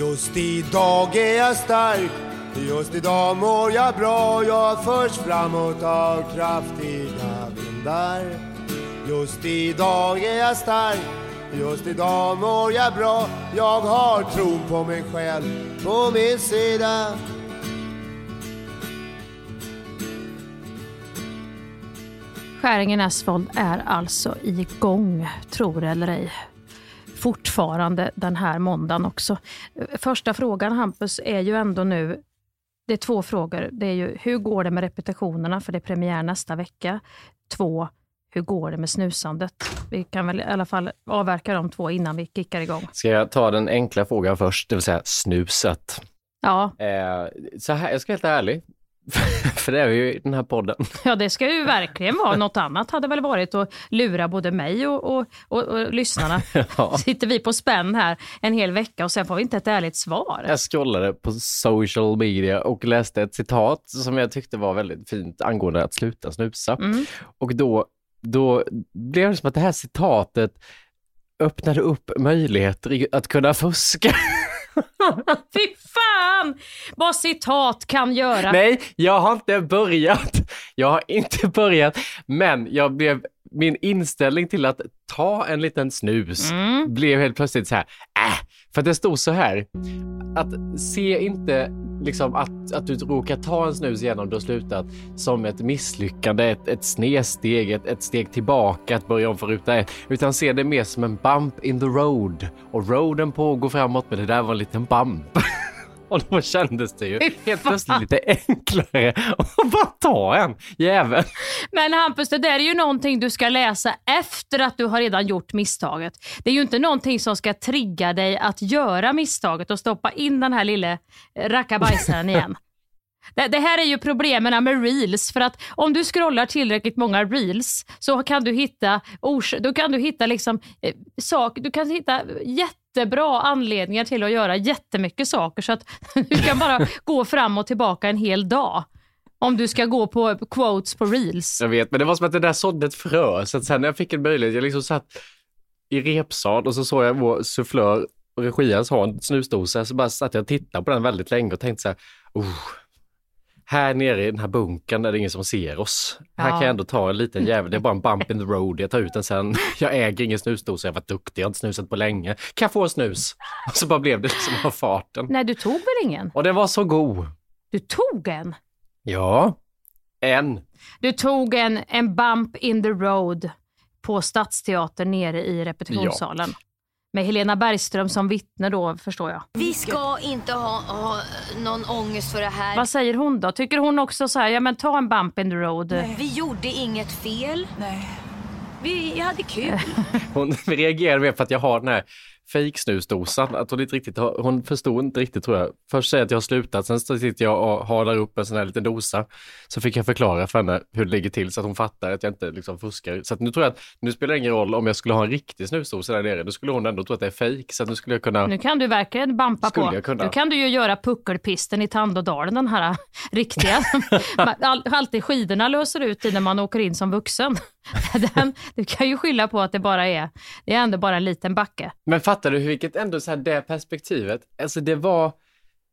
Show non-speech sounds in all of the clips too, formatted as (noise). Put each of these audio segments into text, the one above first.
Just idag är jag stark, just idag mår jag bra. Jag förs framåt av kraftiga vindar. Just idag är jag stark, just idag mår jag bra. Jag har tron på mig själv på min sida. Skäringen Asphalt är alltså igång, tror eller ej. Fortfarande den här måndagen också. Första frågan Hampus är ju ändå nu, det är två frågor. Det är ju hur går det med repetitionerna, för det är premiär nästa vecka. Två, hur går det med snusandet? Vi kan väl i alla fall avverka de två innan vi kickar igång. Ska jag ta den enkla frågan först, det vill säga snuset? Ja, Eh, så här, jag ska vara helt ärlig, för det är ju den här podden. ja det ska ju verkligen vara. Något annat hade väl varit att lura både mig och, och, och, och lyssnarna. (laughs) Ja. Sitter vi på spänn här en hel vecka och sen får vi inte ett ärligt svar. Jag scrollade på social media och läste ett citat som jag tyckte var väldigt fint angående att sluta snusa. Mm. Och då, då blev det som att det här citatet öppnade upp möjligheter att kunna fuska. (laughs) (laughs) Fy fan vad citat kan göra. Nej, jag har inte börjat. Jag har inte börjat, men jag blev, min inställning till att ta en liten snus Mm. blev helt plötsligt så här, äh, för det stod så här, att se inte liksom att, att du råkar ta en snus igenom du har slutat som ett misslyckande, ett, ett snedsteg, ett, ett steg tillbaka, att börja om från ruta ett, utan se det mer som en bump in the road. Och roaden pågår framåt, men det där var en liten bump. (laughs) Och då kändes det ju helt plötsligt lite enklare att bara ta en jävel. Men Hampus, det där är ju någonting du ska läsa efter att du har redan gjort misstaget. Det är ju inte någonting som ska trigga dig att göra misstaget och stoppa in den här lille rackabajsaren (laughs) igen. Det, här är ju problemen med reels, för att om du scrollar tillräckligt många reels så kan du hitta, ors- då kan du hitta liksom, eh, sak, du kan hitta jättebra anledningar till att göra jättemycket saker så att (laughs) du kan bara gå fram och tillbaka en hel dag. Om du ska gå på quotes på reels. Jag vet, men det var som att det där sådde ett frö. Så att sen när jag fick en möjlighet, jag liksom satt i repsal och så såg jag vår sufflör och regians ha en snusdosa, så bara satt jag och tittade på den väldigt länge och tänkte så här, oh, här nere i den här bunkern är det ingen som ser oss. Här Ja. kan jag ändå ta en liten jävel, det är bara en bump in the road, jag tar ut den sen. (laughs) Jag äger ingen snusdosa, jag var duktig, jag har inte snusat på länge. Kan jag få en snus? Och så bara blev det liksom av farten. Nej, du tog väl ingen? Och den var så god. Du tog en. Ja, en. Du tog en, en bump in the road på Stadsteatern nere i repetitionssalen. Med Helena Bergström som vittne då, förstår jag. Vi ska inte ha, ha någon ångest för det här. Vad säger hon då? Tycker hon också så här, ja men ta en bump in the road? Vi gjorde inget fel. Nej. Vi hade kul. (laughs) Hon reagerade mer på att jag har den här fejksnusdosan. Att hon, inte riktigt har, hon förstod inte riktigt tror jag. Först säger jag att jag har slutat, sen sitter jag och halar upp en sån här liten dosa. Så fick jag förklara för henne hur det ligger till så att hon fattar att jag inte liksom fuskar. Så nu tror jag att nu spelar det ingen roll om jag skulle ha en riktig snusdosa där nere. Då skulle hon ändå tro att det är fejk. Så nu skulle jag kunna... Nu kan du verkligen bampa på. jag kunna? Nu kan du ju göra puckelpisten i Tandådalen, den här (laughs) riktiga. All, alltid skidorna löser ut i när man åker in som vuxen. (laughs) Den, du kan ju skylla på att det bara är, det är ändå bara en liten backe. Men fattar du vilket ändå så här det perspektivet, alltså det var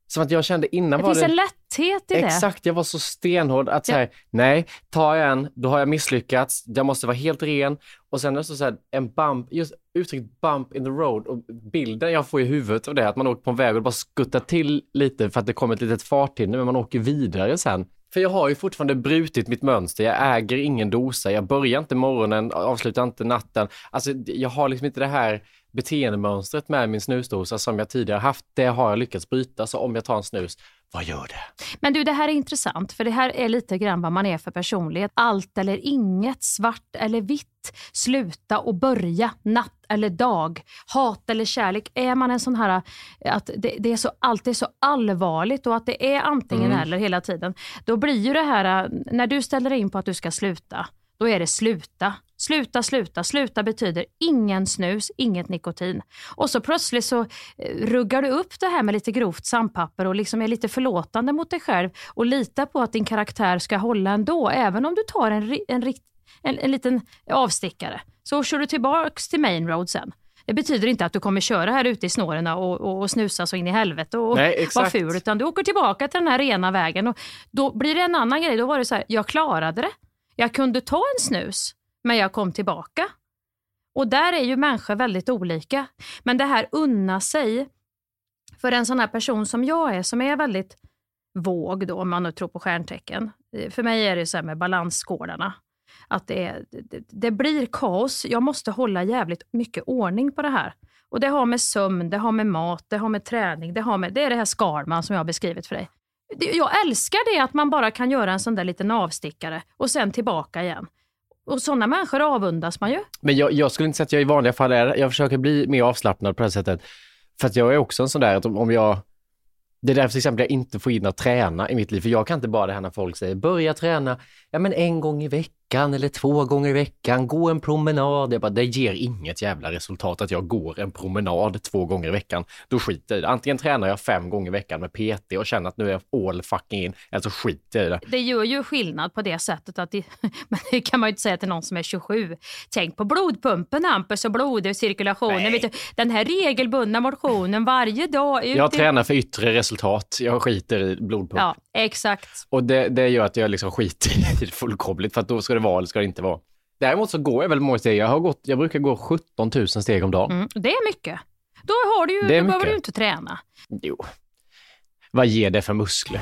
som att jag kände innan Det var finns det... en lätthet i det. Exakt, jag var så stenhård att Ja. säga nej, tar jag en, då har jag misslyckats, jag måste vara helt ren. Och sen är det så här, en bump, just uttrycket bump in the road och bilden jag får i huvudet av det, att man åker på en väg och bara skuttar till lite för att det kommer ett litet farthinder, men man åker vidare sen. För jag har ju fortfarande brutit mitt mönster, jag äger ingen dosa, jag börjar inte morgonen, avslutar inte natten. Alltså jag har liksom inte det här beteendemönstret med min snusdosa som jag tidigare haft, det har jag lyckats bryta. Så om jag tar en snus, vad gör det? Men du, det här är intressant, för det här är lite grann vad man är för personlighet. Allt eller inget, svart eller vitt, sluta och börja, natt eller dag, hat eller kärlek. Är man en sån här, att det, det är så, allt är så allvarligt och att det är antingen eller hela tiden, då blir ju det här, när du ställer in på att du ska sluta, då är det sluta. Sluta, sluta. Sluta betyder ingen snus, inget nikotin. Och så plötsligt så eh, ruggar du upp det här med lite grovt sandpapper och liksom är lite förlåtande mot dig själv och litar på att din karaktär ska hålla ändå, även om du tar en, en, en, en liten avstickare. Så kör du tillbaks till main road sen. Det betyder inte att du kommer köra här ute i snåren och, och, och snusa så in i helvete och Nej, vara ful, utan du åker tillbaka till den här rena vägen. Och då blir det en annan grej. Då var det så här, jag klarade det. Jag kunde ta en snus, men jag kom tillbaka. Och där är ju människor väldigt olika. Men det här unna sig, för en sån här person som jag är, som är väldigt våg då, om man nu tror på stjärntecken. Eh, för mig är det så här med balansskålarna. Att det, är, det, det blir kaos. Jag måste hålla jävligt mycket ordning på det här. Och det har med sömn, det har med mat, det har med träning, det, har med, det är det här Skalman som jag har beskrivit för dig. Jag älskar det att man bara kan göra en sån där liten avstickare och sen tillbaka igen. Och sådana människor avundas man ju. Men jag, jag skulle inte säga att jag i vanliga fall är Jag försöker bli mer avslappnad på det här sättet. För att jag är också en sån där att om, om jag... Det är därför till exempel jag inte får in att träna i mitt liv. För jag kan inte bara det här när folk säger börja träna, ja men en gång i veckan eller två gånger i veckan, gå en promenad. Jag bara, det ger inget jävla resultat att jag går en promenad två gånger i veckan. Då skiter jag i det. Antingen tränar jag fem gånger i veckan med PT och känner att nu är jag all fucking in, eller så skiter jag i det. Det gör ju skillnad på det sättet att det, (laughs) men det kan man ju inte säga till någon som är 27. Tänk på blodpumpen Hampus och blodcirkulationen. Nej. Vet du, den här regelbundna motionen varje dag. Ut Jag tränar för yttre resultat, jag skiter i blodpump. Ja, exakt. Och det, det gör att jag liksom skiter i det fullkomligt, för att då ska det vara eller ska det inte vara. Däremot så går jag väldigt många steg. Jag, har gått, jag brukar gå 17 000 steg om dagen. Mm, det är mycket. Då, har du ju, då behöver mycket. du inte träna. Jo. Vad ger det för muskler?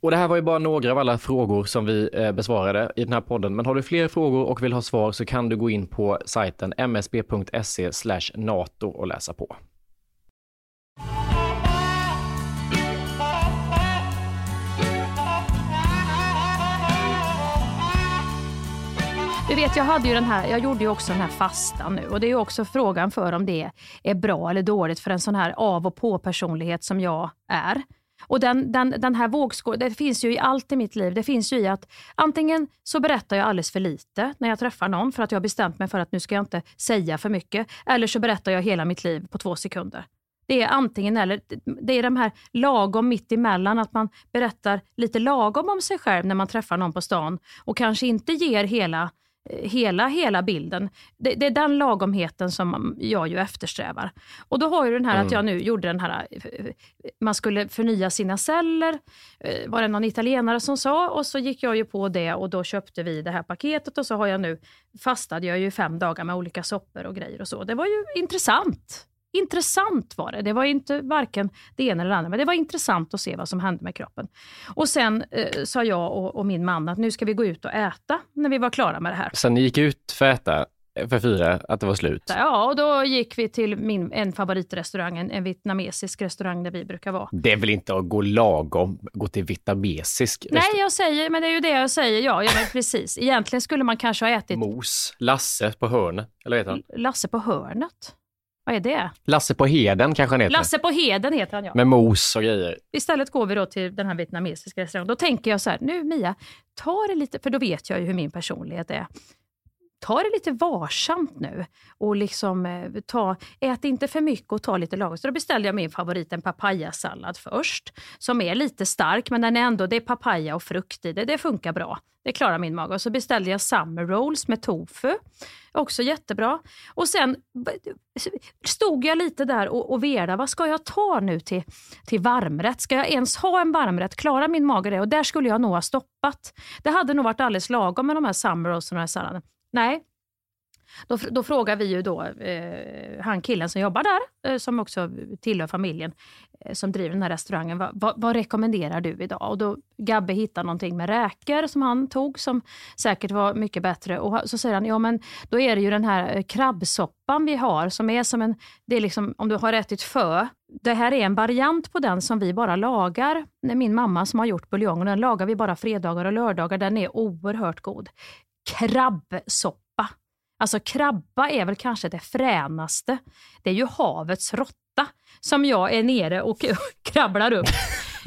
Och det här var ju bara några av alla frågor som vi eh, besvarade i den här podden. Men har du fler frågor och vill ha svar så kan du gå in på sajten msb.se nato och läsa på. Du vet, jag, hade ju den här, jag gjorde ju också den här fastan nu och det är ju också frågan för om det är bra eller dåligt för en sån här av och på personlighet som jag är. Och den, den, den här vågskålen, det finns ju i allt i mitt liv. Det finns ju i att antingen så berättar jag alldeles för lite när jag träffar någon för att jag har bestämt mig för att nu ska jag inte säga för mycket. Eller så berättar jag hela mitt liv på två sekunder. Det är antingen eller. Det är de här lagom mitt emellan, att man berättar lite lagom om sig själv när man träffar någon på stan och kanske inte ger hela hela, hela bilden. Det, det, är den lagomheten som jag ju eftersträvar. Och då har ju den här mm. att jag nu gjorde den här, man skulle förnya sina celler, eh, var det någon italienare som sa, och så gick jag ju på det och då köpte vi det här paketet och så har jag nu fastade jag ju fem dagar med olika soppor och grejer och så. Det var ju intressant. Intressant var det. Det var inte varken det ena eller det andra, men det var intressant att se vad som hände med kroppen. Och sen eh, sa jag och, och, min man att nu ska vi gå ut och äta när vi var klara med det här. Så ni gick ut för att äta för fyra, att det var slut? Ja, och då gick vi till min, en favoritrestaurang, en, en vietnamesisk restaurang där vi brukar vara. Det är väl inte att gå lagom, gå till vietnamesisk Nej, jag säger, men det är ju det jag säger. Ja, ja (laughs) precis. Egentligen skulle man kanske ha ätit... Mos, Lasse på hörnet, eller heter han? Lasse på hörnet? Vad är det? Lasse på Heden kanske han heter. Lasse på Heden heter han ja. Med mos och grejer. Istället går vi då till den här vietnamesiska restaurangen. Då tänker jag så här, nu Mia, ta det lite, för då vet jag ju hur min personlighet är. Ta det lite varsamt nu och liksom eh, ta, ät inte för mycket och ta lite lagom. Så då beställde jag min favorit, en papayasallad först, som är lite stark men den är ändå, det är papaya och frukt i det. Det funkar bra. Det klarar min mage. Och så beställde jag summer rolls med tofu. Också jättebra. Och sen stod jag lite där och, och verade. Vad ska jag ta nu till, till varmrätt? Ska jag ens ha en varmrätt? Klarar min mage det? Och där skulle jag nog ha stoppat. Det hade nog varit alldeles lagom med de här summer rolls och den här salladen. Nej, Då, då frågar vi ju då eh, han killen som jobbar där, eh, som också tillhör familjen, eh, som driver den här restaurangen. Va, va, vad rekommenderar du idag? Och då Gabbe hittar någonting med räkor som han tog, som säkert var mycket bättre. Och så säger han, ja men då är det ju den här eh, krabbsoppan vi har, som är som en, det är liksom, om du har ätit fö, det här är en variant på den som vi bara lagar. Min mamma som har gjort buljongen. den lagar vi bara fredagar och lördagar. Den är oerhört god. Krabbsoppa Alltså krabba är väl kanske det fränaste. Det är ju havets råtta som jag är nere och (laughs) krabblar upp.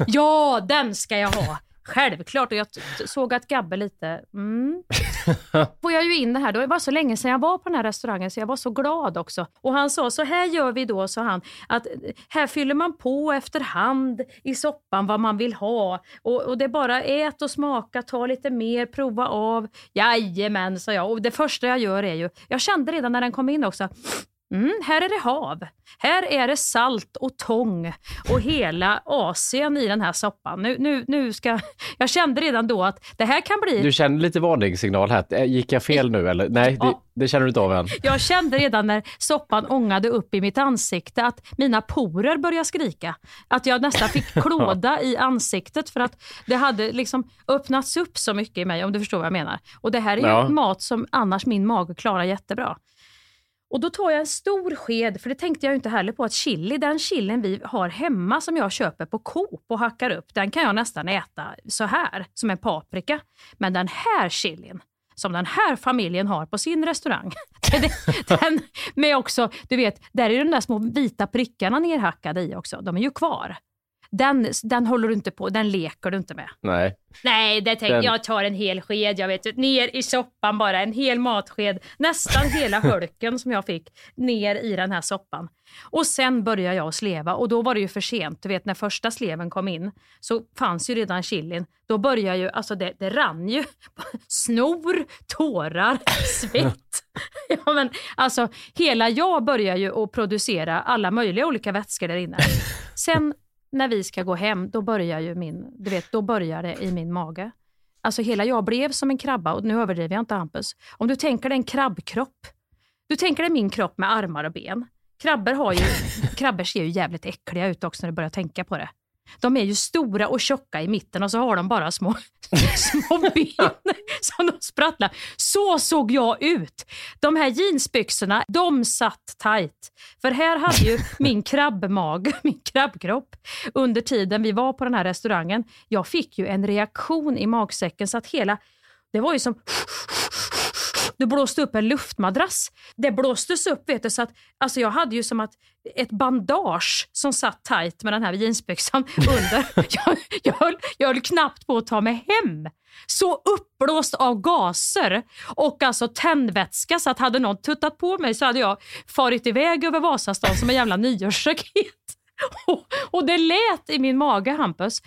Ja, den ska jag ha. Självklart. Och jag såg att Gabbe lite, mm. (laughs) Får jag ju in det här, det var så länge sedan jag var på den här restaurangen så jag var så glad också. Och han sa, så här gör vi då, sa han, att här fyller man på efterhand i soppan vad man vill ha. Och, och det är bara ät och smaka, ta lite mer, prova av. Jajamän, sa jag. Och det första jag gör är ju, jag kände redan när den kom in också, Mm, här är det hav. Här är det salt och tång och hela Asien i den här soppan. Nu, nu, nu ska... Jag kände redan då att det här kan bli... Du känner lite varningssignal här. Äh, gick jag fel nu eller? Nej, det, det känner du inte av än. Jag kände redan när soppan ångade upp i mitt ansikte att mina porer började skrika. Att jag nästan fick (laughs) klåda i ansiktet för att det hade liksom öppnats upp så mycket i mig, om du förstår vad jag menar. Och det här är ja. mat som annars min mage klarar jättebra. Och då tar jag en stor sked, för det tänkte jag inte heller på att chili, den chilin vi har hemma som jag köper på Coop och hackar upp, den kan jag nästan äta så här, som en paprika. Men den här chilin, som den här familjen har på sin restaurang. (laughs) den med också, du vet, där är de där små vita prickarna nerhackade i också. De är ju kvar den, den håller du inte på, den leker du inte med. Nej. Nej, det tänk, den... jag tar en hel sked, jag vet ner i soppan bara, en hel matsked, nästan hela hölken som jag fick, ner i den här soppan. Och sen började jag sleva och då var det ju för sent. Du vet när första sleven kom in så fanns ju redan chilin. Då började ju, alltså det, det rann ju. (laughs) Snor, tårar, svett. (laughs) ja, men, alltså hela jag började ju att producera alla möjliga olika vätskor där inne. Sen när vi ska gå hem, då börjar ju min, du vet, då börjar det i min mage. Alltså hela jag blev som en krabba och nu överdriver jag inte Hampus. Om du tänker dig en krabbkropp. Du tänker dig min kropp med armar och ben. Krabbor, har ju, krabbor ser ju jävligt äckliga ut också när du börjar tänka på det. De är ju stora och tjocka i mitten och så har de bara små, (laughs) små ben (laughs) som de sprattlar. Så såg jag ut. De här jeansbyxorna, de satt tight. För här hade ju (laughs) min krabbmag, min krabbkropp, under tiden vi var på den här restaurangen, jag fick ju en reaktion i magsäcken så att hela, det var ju som du blåste upp en luftmadrass. Det blåstes upp vet du, så att alltså jag hade ju som att ett bandage som satt tight med den här jeansbyxan (laughs) under. jag, jag, höll, jag höll knappt på att ta mig hem. Så uppblåst av gaser och alltså tändvätska så att hade någon tuttat på mig så hade jag farit iväg över Vasastan som en jävla nyårsraket. Och, det lät i min mage, Hampus.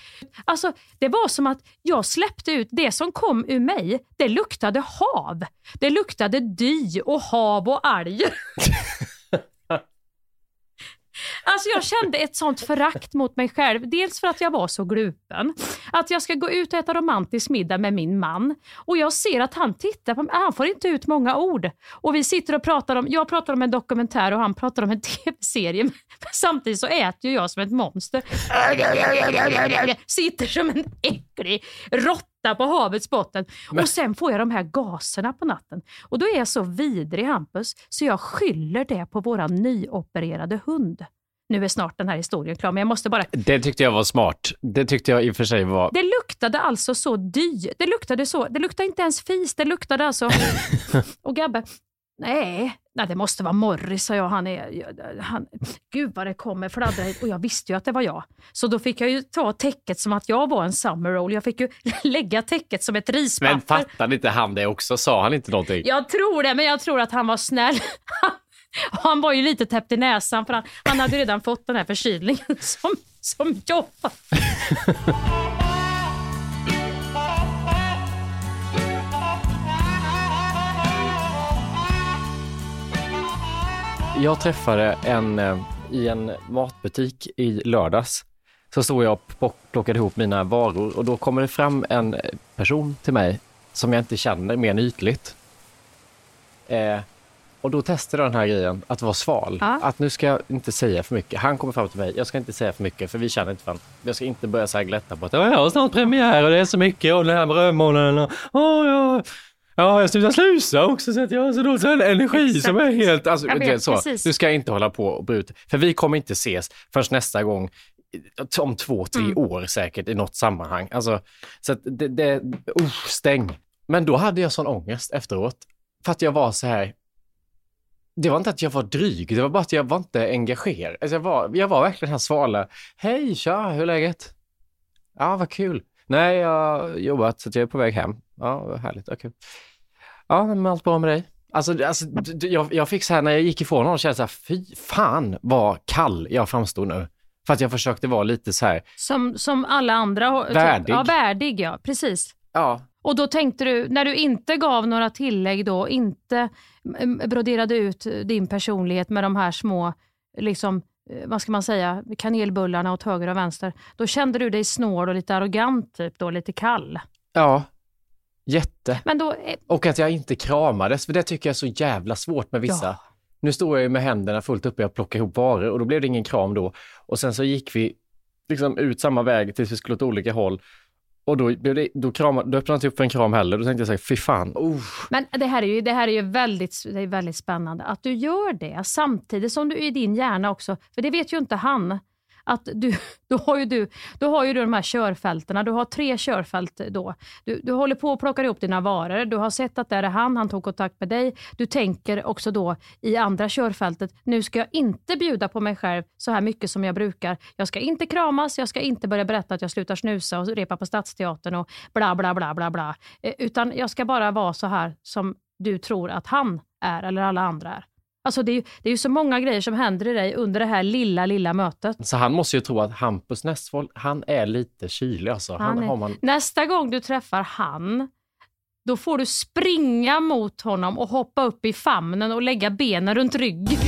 Alltså, det var som att jag släppte ut det som kom ur mig. Det luktade hav. Det luktade dy och hav och alger. (laughs) Alltså jag kände ett sånt förakt mot mig själv. Dels för att jag var så glupen. Att jag ska gå ut och äta romantisk middag med min man. Och jag ser att han tittar på mig. Han får inte ut många ord. Och vi sitter och pratar om, jag pratar om en dokumentär och han pratar om en (laughs) tv-serie. Samtidigt så äter jag som ett monster. Sitter som en äcklig råtta på havets botten. Men... Och sen får jag de här gaserna på natten. Och då är jag så vidrig Hampus, så jag skyller det på våran nyopererade hund. Nu är snart den här historien klar, men jag måste bara... Det tyckte jag var smart. Det tyckte jag i och för sig var... Det luktade alltså så dy. Det luktade så. Det luktade inte ens fis. Det luktade alltså... (laughs) och Gabbe, nej, nej, det måste vara Morris, sa jag. Han är... Han, gud vad det kommer fladdra hit. Och jag visste ju att det var jag. Så då fick jag ju ta täcket som att jag var en summer roll. Jag fick ju (laughs) lägga täcket som ett rispapper. Men fattade inte han det också? Sa han inte någonting? Jag tror det, men jag tror att han var snäll. (laughs) (laughs) Han var ju lite täppt i näsan för han, han hade redan fått den här förkylningen (laughs) som, som jag. Jag träffade en eh, i en matbutik i lördags. Så stod jag och plockade ihop mina varor och då kommer det fram en person till mig som jag inte känner mer än ytligt. Eh, och då testade jag den här grejen, att vara sval. Ja. Att nu ska jag inte säga för mycket. Han kommer fram till mig, jag ska inte säga för mycket för vi känner inte varandra. Jag ska inte börja så här glätta på att "Ja, jag har snart premiär och det är så mycket och den här brödmånaden och åh, ja. Ja, jag slutar slusa också så att jag har så dålig energi Exakt. som är helt... Alltså, är vet, så. precis. Du ska inte hålla på och bryta. För vi kommer inte ses förrän nästa gång om två, tre Mm. år säkert i något sammanhang. Alltså, så att det, det uh, stäng. Men då hade jag sån ångest efteråt. För att jag var så här, det var inte att jag var dryg, det var bara att jag var inte engagerad. Alltså jag, var, jag var verkligen den här svala, hej tja, hur är läget? Ja, vad kul. Nej, jag har jobbat så jag är på väg hem. Ja, vad härligt, kul. Ja, men allt bra med dig? Alltså, alltså jag, jag fick så här, när jag gick ifrån honom, kände jag så här, fy fan vad kall jag framstod nu. För att jag försökte vara lite så här, Som, som alla andra. har- Värdig. Ja, värdig ja. Precis. ja, Och då tänkte du, när du inte gav några tillägg då, inte broderade ut din personlighet med de här små, liksom, eh, vad ska man säga, kanelbullarna åt höger och vänster. Då kände du dig snål och lite arrogant, typ då, lite kall. ja, jätte. Då, eh, Och att jag inte kramades, för det tycker jag är så jävla svårt med vissa. Ja. Nu står jag ju med händerna fullt uppe i att plocka ihop varor och då blev det ingen kram då. Och sen så gick vi liksom ut samma väg tills vi skulle åt olika håll. Och då, blev det, då, kramade, då öppnade jag inte upp för en kram heller. Då tänkte jag så här, fy fan. Oh. Men det här är ju, det här är ju väldigt, det är väldigt spännande att du gör det samtidigt som du i din hjärna också, för det vet ju inte han, att du, (laughs) då har ju du, då har ju du de här körfältena, du har tre körfält då. Du, du håller på att plockar ihop dina varor, du har sett att det är han, han tog kontakt med dig. Du tänker också då i andra körfältet, nu ska jag inte bjuda på mig själv så här mycket som jag brukar. Jag ska inte kramas, jag ska inte börja berätta att jag slutar snusa och repa på Stadsteatern och bla bla bla bla bla. Eh, Utan jag ska bara vara så här som du tror att han är eller alla andra är. Alltså det är, ju, det är ju så många grejer som händer i dig under det här lilla, lilla mötet. Så han måste ju tro att Hampus Nessvold, han är lite kylig alltså. Han, Han är- man... Nästa gång du träffar han, då får du springa mot honom och hoppa upp i famnen och lägga benen runt rygg. (laughs)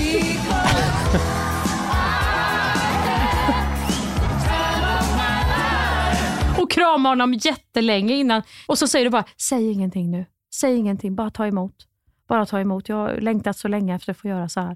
och krama honom jättelänge innan. Och så säger du bara, säg ingenting nu. Säg ingenting, bara ta emot. Bara ta emot. Jag har längtat så länge efter att få göra så här.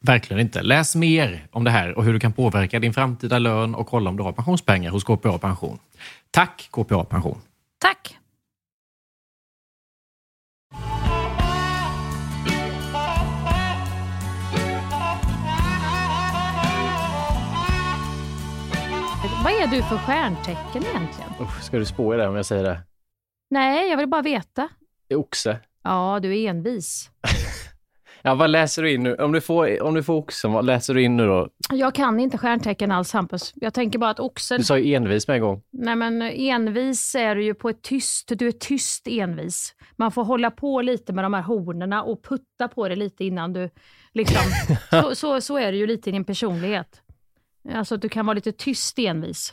Verkligen inte. Läs mer om det här och hur du kan påverka din framtida lön och kolla om du har pensionspengar hos KPA Pension. Tack KPA Pension! Tack! Vad är du för stjärntecken egentligen? Usch, ska du spå i det om jag säger det? Nej, jag vill bara veta. Det är oxe. Ja, du är envis. (laughs) Ja, vad läser du in nu? Om du får, om du får oxen, vad läser du in nu då? Jag kan inte stjärntecken alls, Hampus. Jag tänker bara att oxen... Du sa ju envis med en gång. Nej men envis är du ju på ett tyst, du är tyst envis. Man får hålla på lite med de här hornerna och putta på det lite innan du liksom, (laughs) så, så, så är det ju lite i din personlighet. Alltså att du kan vara lite tyst envis.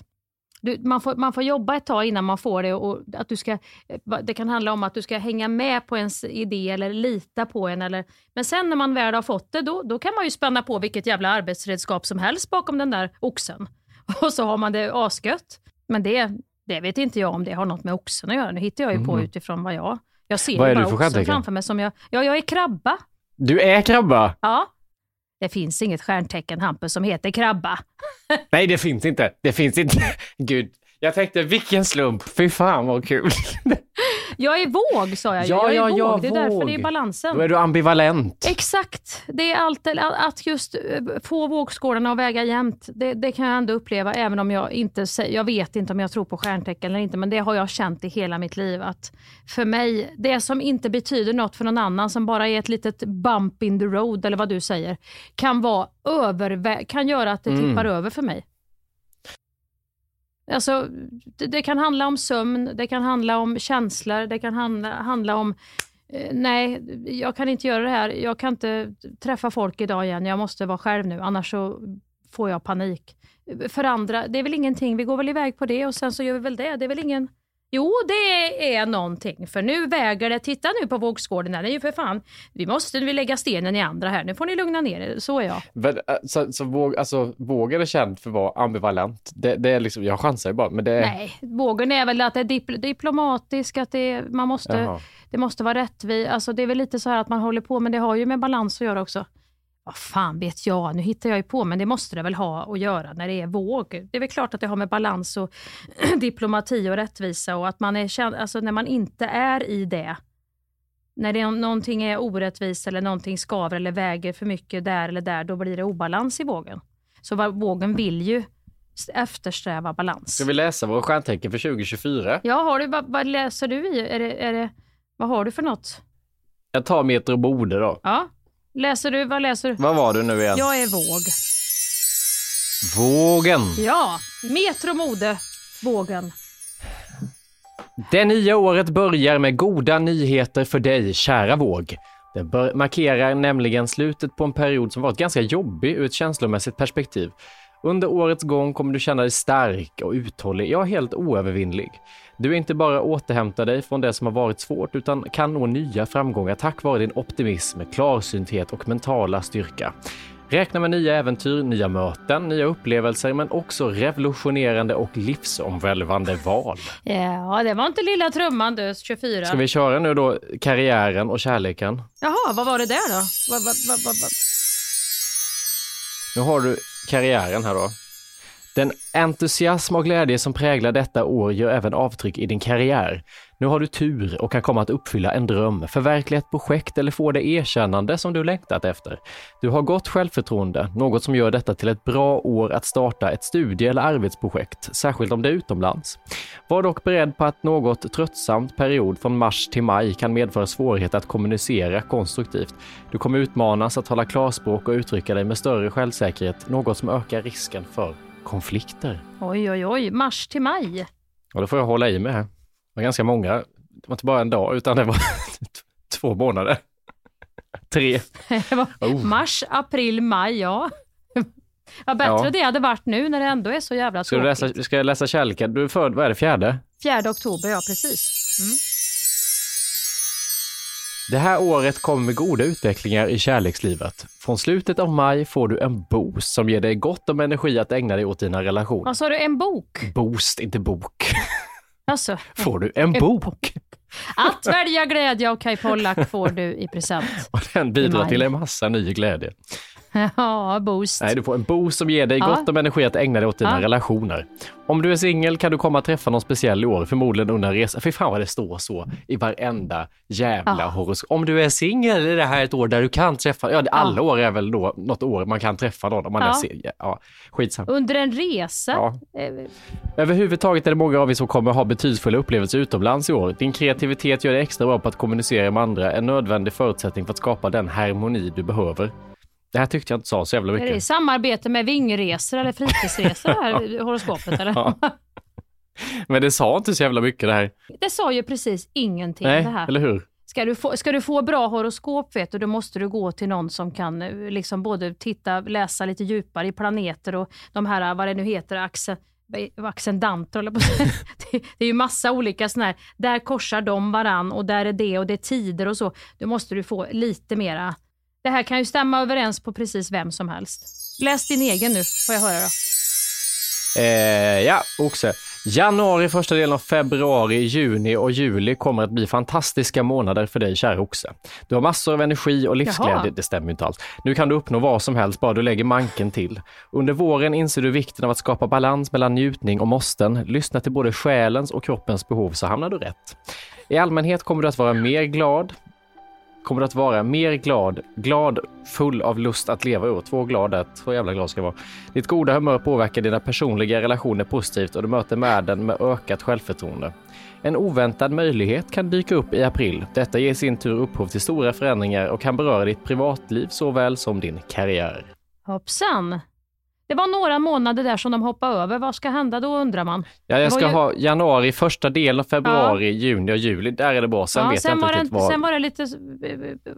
Du, man, får, man får jobba ett tag innan man får det och att du ska, det kan handla om att du ska hänga med på ens idé eller lita på en. Eller, men sen när man väl har fått det, då, då kan man ju spänna på vilket jävla arbetsredskap som helst bakom den där oxen. (laughs) Och så har man det asgött. Men det, det vet inte jag om det har något med oxen att göra. Nu hittar jag ju på Mhm. utifrån vad jag... Jag ser Vad är du bara för oxen framför mig som jag... Ja, jag är krabba. Du är krabba! Ja. Det finns inget stjärntecken, Hampus, som heter krabba. Nej, det finns inte. Det finns inte. (laughs) Gud, jag tänkte vilken slump. Fy fan vad kul. Jag är våg, sa jag. Ja, jag är ja, våg. ja, det är därför det är balansen. Då är du ambivalent. Exakt. Det är allt, att just eh, få vågskålarna att väga jämnt. Det, det kan jag ändå uppleva, även om jag inte jag vet inte om jag tror på stjärntecken eller inte, men det har jag känt i hela mitt liv. Att för mig, det som inte betyder något för någon annan, som bara är ett litet bump in the road, eller vad du säger, kan, vara kan göra att det Mm. tippar över för mig. Alltså, det, det kan handla om sömn, det kan handla om känslor, det kan handla, handla om eh, nej, jag kan inte göra det här. Jag kan inte träffa folk idag igen. Jag måste vara själv nu, annars så får jag panik. För andra, det är väl ingenting. Vi går väl iväg på det och sen så gör vi väl det. Det är väl ingen... Jo, det är någonting. För nu väger det. Titta nu på vågskålen. Det är ju för fan... Vi måste vi lägga stenen i andra här. Nu får ni lugna ner er. Så är jag. Men, äh, Så, så våg, alltså, vågen är känd för att vara ambivalent. Det, det är liksom, jag chansar ju bara, men det är... Nej, vågen är väl att det är dipl- diplomatisk, att det, man måste, Jaha. det måste vara rättvist. Alltså det är väl lite så här att man håller på, men det har ju med balans att göra också. Vad fan vet jag, nu hittar jag ju på, men det måste det väl ha att göra när det är våg. Det är väl klart att det har med balans och (clears throat) diplomati och rättvisa och att man är känd, alltså när man inte är i det, när det är, någonting är orättvist eller någonting skaver eller väger för mycket där eller där, då blir det obalans i vågen. Så vågen vill ju eftersträva balans. Ska vi läsa våra stjärntecken för 2024? Ja, har du, vad, vad läser du i? Är det, är det, vad har du för något? Jag tar Meter och Bode då. Ja, läser du? Vad läser du? Vad var du nu igen? Jag är våg. Vågen. Ja, Metro Mode, vågen. Det nya året börjar med goda nyheter för dig, kära våg. Det markerar nämligen slutet på en period som varit ganska jobbig ur ett känslomässigt perspektiv. Under årets gång kommer du känna dig stark och uthållig, ja helt oövervinnlig. Du är inte bara återhämtar dig från det som har varit svårt utan kan nå nya framgångar tack vare din optimism, klarsynthet och mentala styrka. Räkna med nya äventyr, nya möten, nya upplevelser men också revolutionerande och livsomvälvande val. Ja, det var inte lilla trumman du, 24. Ska vi köra nu då karriären och kärleken? Jaha, vad var det där då? Vad, vad, vad? Nu har du karriären här då. Den entusiasm och glädje som präglar detta år gör även avtryck i din karriär. Nu har du tur och kan komma att uppfylla en dröm, förverkliga ett projekt eller få det erkännande som du längtat efter. Du har gott självförtroende, något som gör detta till ett bra år att starta ett studie eller arbetsprojekt, särskilt om det är utomlands. Var dock beredd på att något tröttsamt period från mars till maj kan medföra svårighet att kommunicera konstruktivt. Du kommer utmanas att tala klarspråk och uttrycka dig med större självsäkerhet, något som ökar risken för konflikter. Oj, oj, oj. Mars till maj. Och då får jag hålla i mig här. Det var ganska många. Det var inte bara en dag, utan det var (laughs) två månader. (laughs) Tre. (laughs) Oh. Mars, april, maj, ja. Vad bättre Ja. det hade varit nu när det ändå är så jävla Ska du tråkigt. läsa, ska jag läsa kärleken? Du är född, vad är det, fjärde? 4 oktober, ja precis. Det här året kommer med goda utvecklingar i kärlekslivet. Från slutet av maj får du en boost som ger dig gott om energi att ägna dig åt dina relationer. Vad sa du, en bok? Boost, inte bok. (laughs) Alltså, Får du en bok? att välja glädje av Kai Pollak får du i present. (laughs) Och den bidrar till en massa ny glädje. (laughs) Ja, boost. Nej, du får en boost som ger dig Ja. gott om energi att ägna dig åt dina Ja. relationer. Om du är singel kan du komma att träffa någon speciell i år, förmodligen under en resa. Fy fan vad det står så i varenda jävla Ja. horoskop. Om du är singel är det här ett år där du kan träffa, ja alla år är väl då något år man kan träffa någon om man Ja. är singel. Ja, skitsamma. Under en resa? Ja. Eh, Överhuvudtaget är det många av er som kommer ha betydelsefulla upplevelser utomlands i år. Din kreativitet gör dig extra bra på att kommunicera med andra, en nödvändig förutsättning för att skapa den harmoni du behöver. Det här tyckte jag inte sa så jävla Är det i mycket. samarbete med vingresor eller fritidsresor det här (laughs) horoskopet? Eller? Ja. Men det sa inte så jävla mycket det här. Det sa ju precis ingenting Nej, det här. eller hur? Ska du, få, ska du få bra horoskop vet du, då måste du gå till någon som kan eh, liksom både titta, läsa lite djupare i planeter och de här, vad det nu heter, axen, accendanter jag på (laughs) det, det är ju massa olika sådana här, där korsar de varann och där är det och det är tider och så. Då måste du få lite mera, det här kan ju stämma överens på precis vem som helst. Läs din egen nu, får jag höra då. Eh, ja, Oxe. Januari, första delen av februari, juni och juli kommer att bli fantastiska månader för dig, kära Oxe. Du har massor av energi och livsglädje. Jaha. Det stämmer ju inte alls. Nu kan du uppnå vad som helst bara du lägger manken till. Under våren inser du vikten av att skapa balans mellan njutning och måsten. Lyssna till både själens och kroppens behov så hamnar du rätt. I allmänhet kommer du att vara mer glad, kommer du att vara mer glad, glad, full av lust att leva ur. år. Två glada, två jävla glad ska jag vara. Ditt goda humör påverkar dina personliga relationer positivt och du möter världen med ökat självförtroende. En oväntad möjlighet kan dyka upp i april. Detta ger i sin tur upphov till stora förändringar och kan beröra ditt privatliv såväl som din karriär. Hoppsan. Det var några månader där som de hoppade över. Vad ska hända då undrar man? Ja, Det jag var ska ju- ha januari, första delen av februari, juni och juli. Där är det bra. Sen ja, vet sen, jag inte var det, riktigt vad... sen var det lite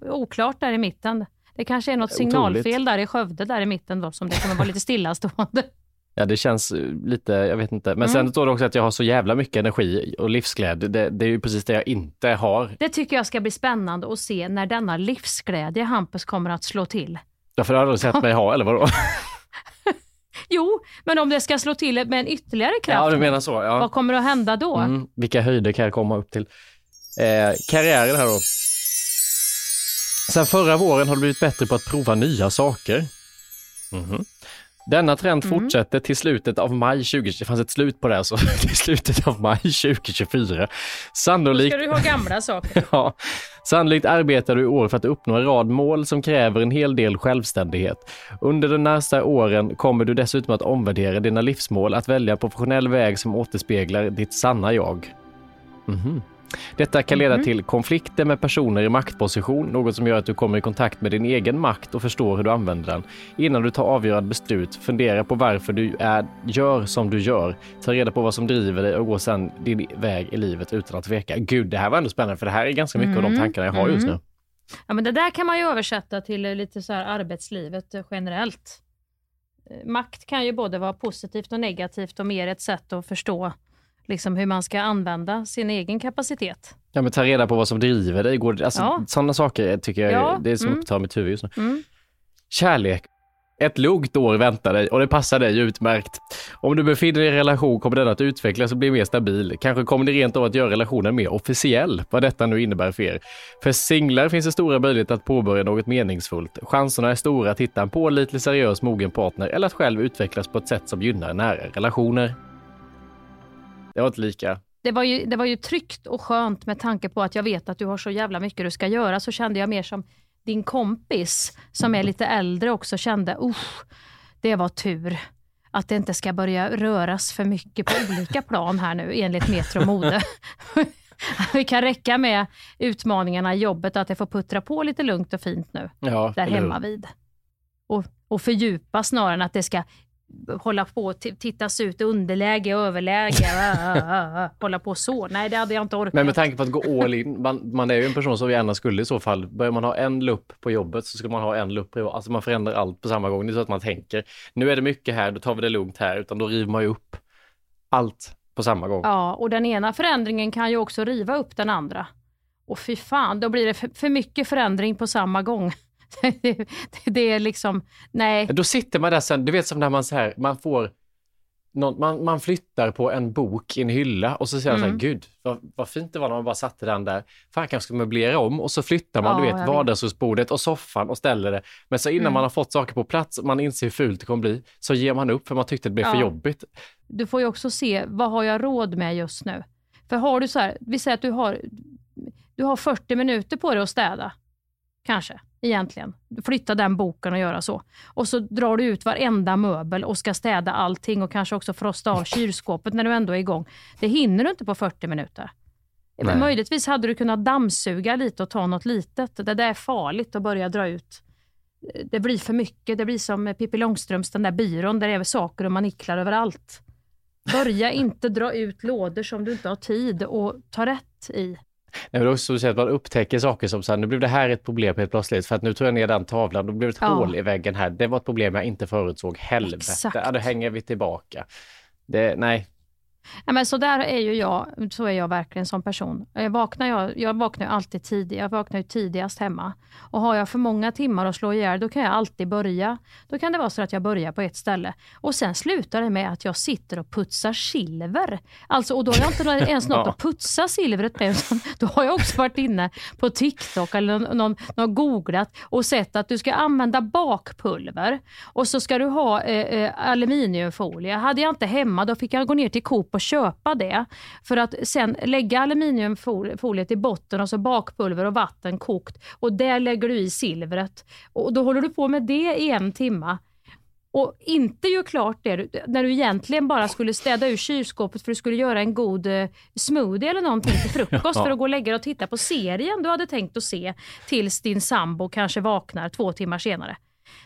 eh, oklart där i mitten. Det kanske är något Otroligt. signalfel där i Skövde där i mitten då som det kommer vara lite stillastående. (laughs) Ja, det känns eh, lite, jag vet inte. Men Mm. sen står det också att jag har så jävla mycket energi och livsglädje. Det, det är ju precis det jag inte har. Det tycker jag ska bli spännande att se när denna livsglädje Hampus kommer att slå till. Därför har du aldrig sett mig ha, eller vadå? (laughs) Jo, men om det ska slå till med en ytterligare kraft, Ja, du menar så. Ja. vad kommer att hända då? Mm, vilka höjder kan jag komma upp till? Eh, karriären här då. Sen förra våren har du blivit bättre på att prova nya saker. Mhm. Denna trend Mm. fortsätter till slutet av maj 20... Det fanns ett slut på det, här, så (laughs) till slutet av maj 2024. Då Sannolikt... ska du ha gamla saker. (laughs) Ja, sannolikt arbetar du i år för att uppnå en rad mål som kräver en hel del självständighet. Under de närsta åren kommer du dessutom att omvärdera dina livsmål, att välja en professionell väg som återspeglar ditt sanna jag. Mhm. Detta kan leda till konflikter med personer i maktposition, något som gör att du kommer i kontakt med din egen makt och förstår hur du använder den. Innan du tar avgörande beslut, fundera på varför du är, gör som du gör. Ta reda på vad som driver dig och gå sedan din väg i livet utan att tveka. Gud, det här var ändå spännande för det här är ganska mycket av de Mm. tankarna jag har just nu. Ja, men det där kan man ju översätta till lite så här arbetslivet eh, generellt. Eh, Makt kan ju både vara positivt och negativt och mer ett sätt att förstå liksom hur man ska använda sin egen kapacitet. Ja, men ta reda på vad som driver dig. Går, alltså, Ja. Sådana saker tycker jag Ja, det är som mm. upptar mitt huvud just nu. Mm. Kärlek. Ett lugnt år väntar dig och det passar dig utmärkt. Om du befinner dig i en relation kommer den att utvecklas och bli mer stabil. Kanske kommer det rent av att göra relationen mer officiell, vad detta nu innebär för er. För singlar finns det stora möjligheter att påbörja något meningsfullt. Chanserna är stora att hitta en pålitlig, seriös, mogen partner eller att själv utvecklas på ett sätt som gynnar nära relationer. Det var inte lika. Det var, ju, det var ju tryggt och skönt med tanke på att jag vet att du har så jävla mycket du ska göra, så kände jag mer som din kompis som är lite äldre också kände, usch, det var tur att det inte ska börja röras för mycket på olika plan här nu enligt Metro Mode. (laughs) Vi kan räcka med utmaningarna i jobbet, att det får puttra på lite lugnt och fint nu, Ja, där hemma vid. Och, och fördjupa snarare än att det ska hålla på och tittas ut underläge, överläge, ah, ah, ah, hålla på så. Nej, det hade jag inte orkat. Men med tanke på att gå all in, man, man är ju en person som gärna skulle i så fall. Börjar man ha en lupp på jobbet så ska man ha en lupp privat. Alltså man förändrar allt på samma gång. Det är så att man tänker, nu är det mycket här, då tar vi det lugnt här, utan då river man ju upp allt på samma gång. Ja, och den ena förändringen kan ju också riva upp den andra. Och fy fan, då blir det för, för mycket förändring på samma gång. (laughs) (laughs) det, är liksom, nej. Då sitter man där sen, du vet som när man så här, man får någon, man, man flyttar på en bok i en hylla och så säger man så här, Mm. gud vad, vad fint det var när man bara satte den där. Fan kanske ska möblera om och så flyttar man, Ja, du vet, vardagsrumsbordet och soffan och ställer det. Men så innan Mm. man har fått saker på plats och man inser hur fult det kommer bli, så ger man upp för man tyckte det blev för Ja. jobbigt. Du får ju också se, vad har jag råd med just nu? För har du så här, vi säger att du har, du har 40 minuter på dig att städa. Kanske, egentligen. Flytta den boken och göra så. Och så drar du ut varenda möbel och ska städa allting och kanske också frosta av kylskåpet när du ändå är igång. Det hinner du inte på 40 minuter. Nej. Möjligtvis hade du kunnat dammsuga lite och ta något litet. Det där är farligt att börja dra ut. Det blir för mycket. Det blir som Pippi Långstrumps, den där byrån där det är saker och maniklar överallt. Börja inte dra ut lådor som du inte har tid att ta rätt i. Nej, men också så att man upptäcker saker som så här, nu blev det här ett problem helt plötsligt för att nu tog jag ner den tavlan, då blev det ett Ja. hål i väggen här. Det var ett problem jag inte förutsåg. Helvete, Exakt. ja, då hänger vi tillbaka. Det, nej, Ja, men så där är ju jag, så är jag verkligen som person. Jag vaknar, jag, jag vaknar alltid tidigt, jag vaknar ju tidigast hemma. Och har jag för många timmar att slå ihjäl, då kan jag alltid börja. Då kan det vara så att jag börjar på ett ställe. Och sen slutar det med att jag sitter och putsar silver. Alltså, och då har jag inte (laughs) ens något att putsa silvret med, utan då har jag också varit inne på TikTok eller någon, någon, någon googlat och sett att du ska använda bakpulver och så ska du ha eh, eh, aluminiumfolie. Hade jag inte hemma, då fick jag gå ner till Coop och köpa det. För att sen lägga aluminiumfoliet i botten och så bakpulver och vatten kokt och där lägger du i silvret. Och då håller du på med det i en timma. Och inte gör klart det när du egentligen bara skulle städa ur kylskåpet för du skulle göra en god eh, smoothie eller någonting till frukost (laughs) Ja. för att gå och lägga dig och titta på serien du hade tänkt att se tills din sambo kanske vaknar två timmar senare.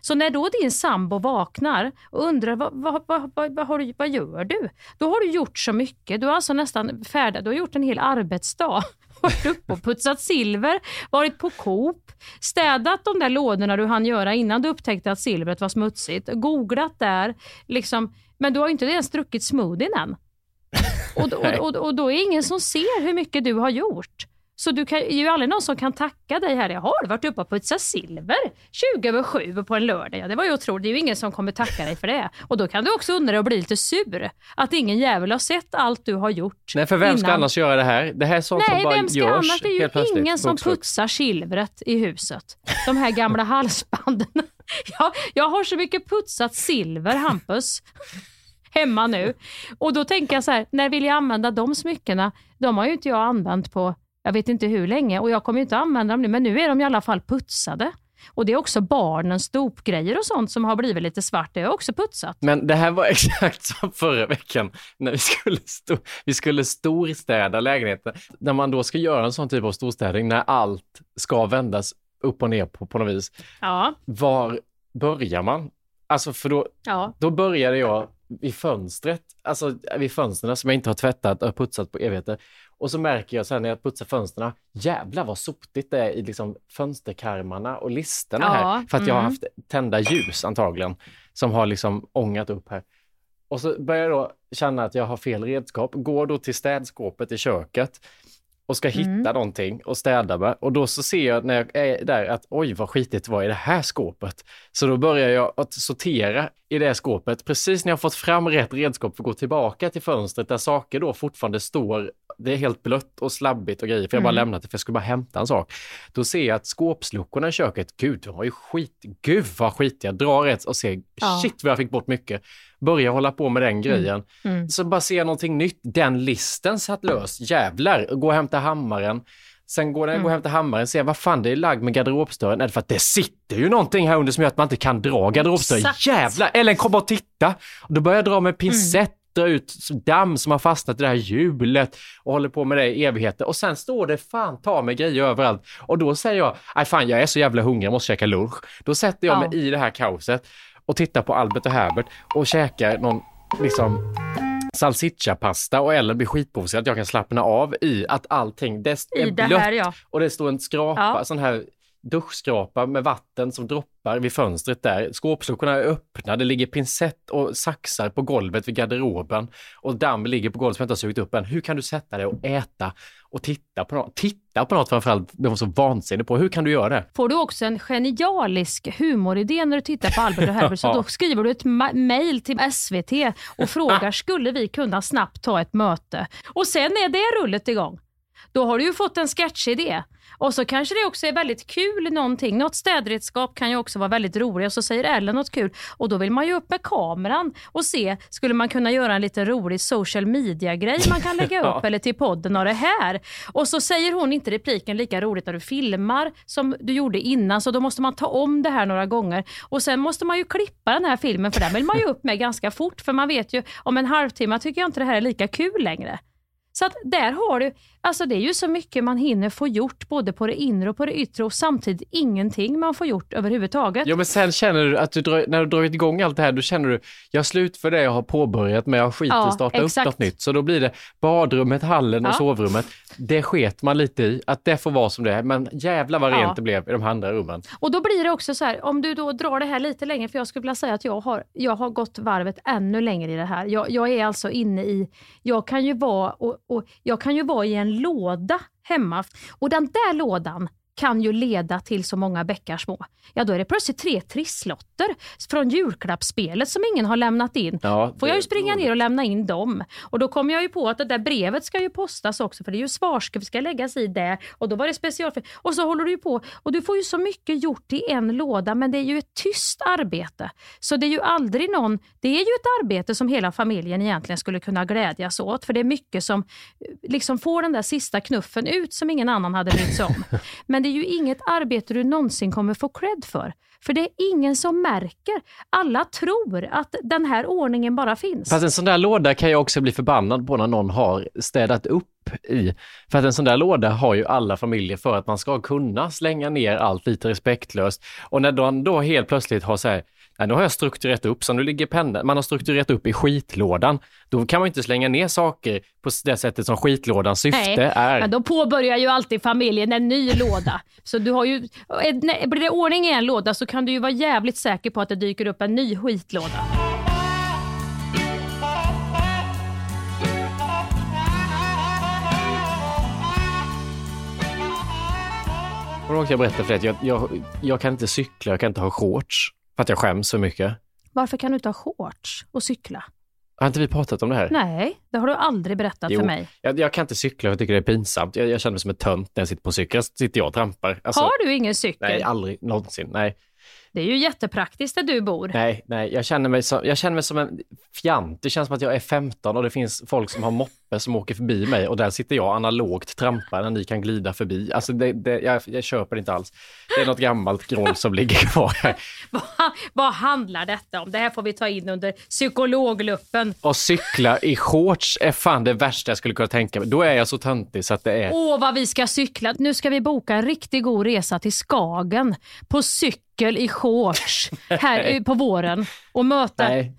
Så när då din sambo vaknar och undrar vad, vad, vad, vad, vad, har du, vad gör du? Då har du gjort så mycket. Du har alltså nästan färdig, du har gjort en hel arbetsdag. (laughs) Varit uppe och putsat silver, varit på Coop, städat de där lådorna du hann göra innan du upptäckte att silvret var smutsigt, googlat där. Liksom, men du har inte ens druckit smoothien än. Och, och, (laughs) och, och då är det ingen som ser hur mycket du har gjort. Så du kan, är ju aldrig någon som kan tacka dig här. Jag har varit uppe och putsat silver 20 över 7 på en lördag. Ja, det var ju otroligt. Det är ju ingen som kommer tacka dig för det. Och då kan du också undra och bli lite sur. Att ingen jävel har sett allt du har gjort. nej för vem ska innan. annars göra det här? Det här är sånt Nej, som bara vem ska görs annars? Det är ju ingen som putsar silvret i huset. De här gamla halsbanden. (laughs) Jag, jag har så mycket putsat silver, Hampus, (laughs) hemma nu. Och då tänker jag så här, när vill jag använda de smyckena? De har ju inte jag använt på, jag vet inte hur länge och jag kommer inte använda dem nu, men nu är de i alla fall putsade. Och det är också barnens dopgrejer och sånt som har blivit lite svart. Det jag också putsat. Men det här var (laughs) exakt som förra veckan när vi skulle, sto- vi skulle storstäda lägenheten. När man då ska göra en sån typ av storstädning, när allt ska vändas upp och ner på, på något vis. Ja, Var börjar man? Alltså för då, ja. då började jag vid fönstret, alltså vid fönstren som jag inte har tvättat och putsat på evigheter. Och så märker jag sen när jag putsar fönstren, jävlar vad sotigt det är i liksom fönsterkarmarna och listerna Ja, här. För att jag har mm. haft tända ljus antagligen, som har liksom ångat upp här. Och så börjar jag då känna att jag har fel redskap, går då till städskåpet i köket och ska hitta Mm. någonting och städa med. Och då så ser jag när jag är där att oj vad skitigt det var i det här skåpet. Så då börjar jag att sortera i det skåpet. Precis när jag fått fram rätt redskap för att gå tillbaka till fönstret där saker då fortfarande står, det är helt blött och slabbigt och grejer, för jag bara Mm. lämnat det för jag skulle bara hämta en sak. Då ser jag att skåpsluckorna i köket, gud de var ju skit, gud vad skitiga, drar ett och ser, Ja. shit vad jag fick bort mycket. Börjar hålla på med den grejen. Mm. Så bara ser jag någonting nytt, den listen satt lös, jävlar, gå och hämta hammaren. Sen går jag Mm. går och hämtar hammaren och ser vad fan det är lagd med garderobsdörren. Är det för att det sitter ju någonting här under som gör att man inte kan dra garderobsdörren? Exakt. Jävlar! Ellen kom och titta! Och då börjar jag dra med pincett Mm. dra ut damm som har fastnat i det här hjulet och håller på med det i evigheter. Och sen står det fan ta med grejer överallt. Och då säger jag, nej fan jag är så jävla hungrig, jag måste käka lunch. Då sätter jag Ja. mig i det här kaoset och tittar på Albert och Herbert och käkar någon liksom salsiccia-pasta och Ellen blir skitprovocerad att jag kan slappna av i att allting, det är I det blött här, ja. och det står en skrapa, Ja. sån här duschskrapa med vatten som droppar vid fönstret där. Skåpsluckorna är öppna, det ligger pincett och saxar på golvet vid garderoben och damm ligger på golvet som jag inte har sugit upp än. Hur kan du sätta dig och äta och titta på något? Titta på något framförallt, det var så vansinnigt på. Hur kan du göra det? Får du också en genialisk humoridé när du tittar på Albert och Herbert, så (laughs) då skriver du ett ma- mail till SVT och (laughs) frågar skulle vi kunna snabbt ta ett möte? Och sen är det rullet igång. Då har du ju fått en sketchidé. Och så kanske det också är väldigt kul någonting. Något städredskap kan ju också vara väldigt roligt och så säger Ellen något kul och då vill man ju upp med kameran och se, skulle man kunna göra en lite rolig social media-grej man kan lägga (laughs) upp eller till podden av det här. Och så säger hon inte repliken lika roligt när du filmar som du gjorde innan så då måste man ta om det här några gånger. Och sen måste man ju klippa den här filmen för den vill man ju upp med ganska fort för man vet ju om en halvtimme tycker jag inte det här är lika kul längre. Så att där har du, alltså det är ju så mycket man hinner få gjort både på det inre och på det yttre och samtidigt ingenting man får gjort överhuvudtaget. Ja men sen känner du att du drar, när du dragit igång allt det här, då känner du, jag slutför det jag har påbörjat men jag skiter i Ja, att starta exakt. upp något nytt. Så då blir det badrummet, hallen och Ja. sovrummet. Det sket man lite i, att det får vara som det är. Men jävlar vad Ja. rent det blev i de andra rummen. Och då blir det också så här, om du då drar det här lite längre, för jag skulle vilja säga att jag har, jag har gått varvet ännu längre i det här. Jag, jag är alltså inne i, jag kan ju vara, och, och, jag kan ju vara i en låda hemma. Och den där lådan kan ju leda till så många bäckar små. Ja, då är det plötsligt tre trisslotter från julklappsspelet som ingen har lämnat in. Ja, Får jag ju det- springa ner och lämna in dem. Och då kommer jag ju på att det där brevet ska ju postas också för det är ju svarskrift ska läggas i där och då var det special. Och så håller du ju på och du får ju så mycket gjort i en låda men det är ju ett tyst arbete. Så det är ju aldrig någon, det är ju ett arbete som hela familjen egentligen skulle kunna glädjas åt för det är mycket som eh, liksom får den där sista knuffen ut som ingen annan hade brytt sig om. (laughs) Men men det är ju inget arbete du någonsin kommer få cred för. För det är ingen som märker. Alla tror att den här ordningen bara finns. Fast en sån där låda kan jag också bli förbannad på när någon har städat upp i. För att en sån där låda har ju alla familjer för att man ska kunna slänga ner allt lite respektlöst. Och när de då helt plötsligt har så här, nej nu har jag strukturerat upp, så nu ligger pennan, man har strukturerat upp i skitlådan. Då kan man ju inte slänga ner saker på det sättet som skitlådans syfte Nej, är. men då påbörjar ju alltid familjen en ny låda. (laughs) Så du har ju, nej, blir det ordning i en låda så kan du ju vara jävligt säker på att det dyker upp en ny skitlåda. Jag berättade för dig att jag, jag, jag kan inte cykla, jag kan inte ha shorts. För att jag skäms för mycket. Varför kan du inte ha shorts och cykla? Har inte vi pratat om det här? Nej, det har du aldrig berättat Jo, för mig. Jag, jag kan inte cykla, jag tycker det är pinsamt. Jag, jag känner mig som en tönt när jag sitter på cykel. Jag sitter jag och trampar. Alltså, har du ingen cykel? Nej, aldrig någonsin. Nej, Det är ju jättepraktiskt där du bor. nej, nej. Jag känner mig som, jag känner mig som en fjant. Det känns som att jag är 15 och det finns folk som har moppe som åker förbi mig och där sitter jag analogt trampar när ni kan glida förbi. Alltså det, det, jag, jag köper inte alls. Det är något gammalt groll som ligger kvar. (laughs) Vad, vad handlar detta om? Det här får vi ta in under psykologluppen. Och cykla i shorts är fan det värsta jag skulle kunna tänka mig. Då är jag så töntig så att det är... Åh, vad vi ska cykla. Nu ska vi boka en riktigt god resa till Skagen på cykel i shorts här på våren och möta Nej.